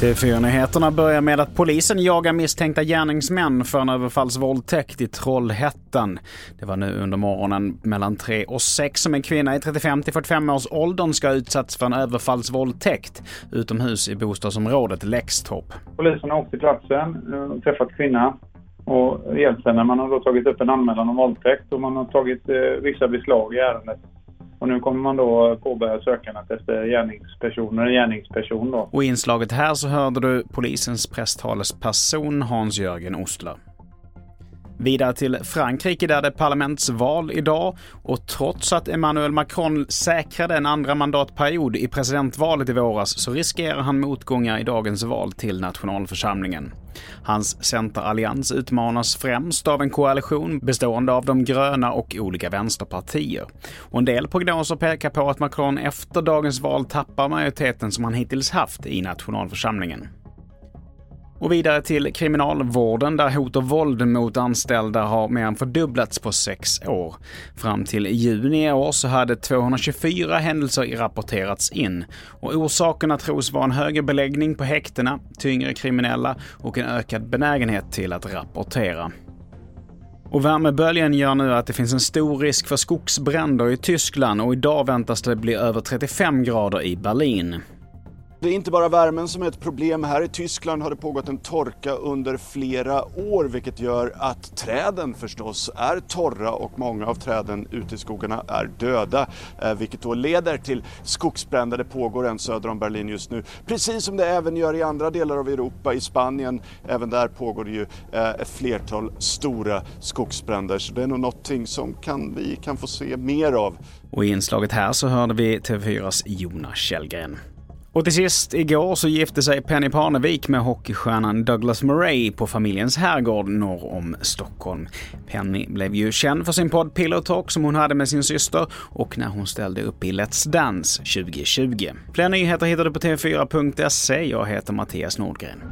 TV4-nyheterna börjar med att polisen jagar misstänkta gärningsmän för en överfallsvåldtäkt i Trollhättan. Det var nu under morgonen mellan 3 och 6 som en kvinna i 35 till 45 års åldern ska ha utsatts för en överfallsvåldtäkt utomhus i bostadsområdet Läxtorp. Polisen har åkt till platsen eh, och träffat kvinnan och hjälpt henne. Man har då tagit upp en anmälan om våldtäkt och man har tagit eh, vissa beslag i ärendet. Och nu kommer man då påbörja sökandet efter gärningspersoner, gärningsperson då. Och i inslaget här så hörde du polisens presstalesperson Hans-Jörgen Ostler. Vidare till Frankrike där det är parlamentsval idag och trots att Emmanuel Macron säkrade en andra mandatperiod i presidentvalet i våras så riskerar han motgångar i dagens val till nationalförsamlingen. Hans centerallians utmanas främst av en koalition bestående av de gröna och olika vänsterpartier. Och en del prognoser pekar på att Macron efter dagens val tappar majoriteten som han hittills haft i nationalförsamlingen. Och vidare till kriminalvården där hot och våld mot anställda har mer än fördubblats på sex år. Fram till juni i år så hade 224 händelser rapporterats in och orsakerna tros vara en högre beläggning på häktena, tyngre kriminella och en ökad benägenhet till att rapportera. Och värmeböljan gör nu att det finns en stor risk för skogsbränder i Tyskland och idag väntas det bli över 35 grader i Berlin. Det är inte bara värmen som är ett problem. Här i Tyskland har det pågått en torka under flera år vilket gör att träden förstås är torra och många av träden ute i skogarna är döda. Eh, vilket då leder till skogsbränder. Det pågår en söder om Berlin just nu. Precis som det även gör i andra delar av Europa, i Spanien. Även där pågår det ju eh, ett flertal stora skogsbränder. Så det är nog någonting som kan, vi kan få se mer av. Och i inslaget här så hörde vi TV4s Jonas Källgren. Och till sist, igår så gifte sig Penny Parnevik med hockeystjärnan Douglas Murray på familjens herrgård norr om Stockholm. Penny blev ju känd för sin podd Pillow Talk som hon hade med sin syster och när hon ställde upp i Let's Dance 2020. Fler nyheter hittar du på tv4.se. Jag heter Mattias Nordgren.